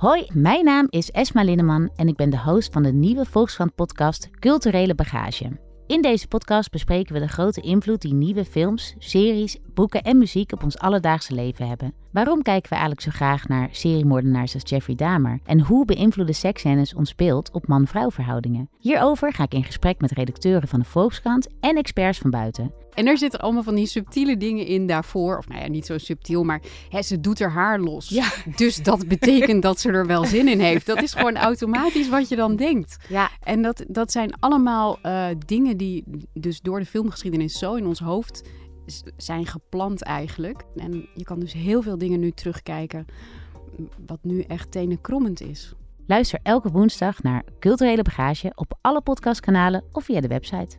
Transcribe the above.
Hoi, mijn naam is Esma Linneman en ik ben de host van de nieuwe Volkskrant podcast Culturele Bagage. In deze podcast bespreken we de grote invloed die nieuwe films, series, boeken en muziek op ons alledaagse leven hebben. Waarom kijken we eigenlijk zo graag naar seriemoordenaars als Jeffrey Dahmer? En hoe beïnvloeden seksscènes ons beeld op man-vrouw verhoudingen? Hierover ga ik in gesprek met redacteuren van de Volkskrant en experts van buiten. En er zitten allemaal van die subtiele dingen in daarvoor. Of nou ja, niet zo subtiel, maar hè, ze doet haar haar los. Ja. Dus dat betekent dat ze er wel zin in heeft. Dat is gewoon automatisch wat je dan denkt. Ja, En dat, dat zijn allemaal eh, dingen die dus door de filmgeschiedenis zo in ons hoofd zijn geplant eigenlijk. En je kan dus heel veel dingen nu terugkijken wat nu echt tenenkrommend is. luister elke woensdag naar Culturele Bagage op alle podcastkanalen of via de website.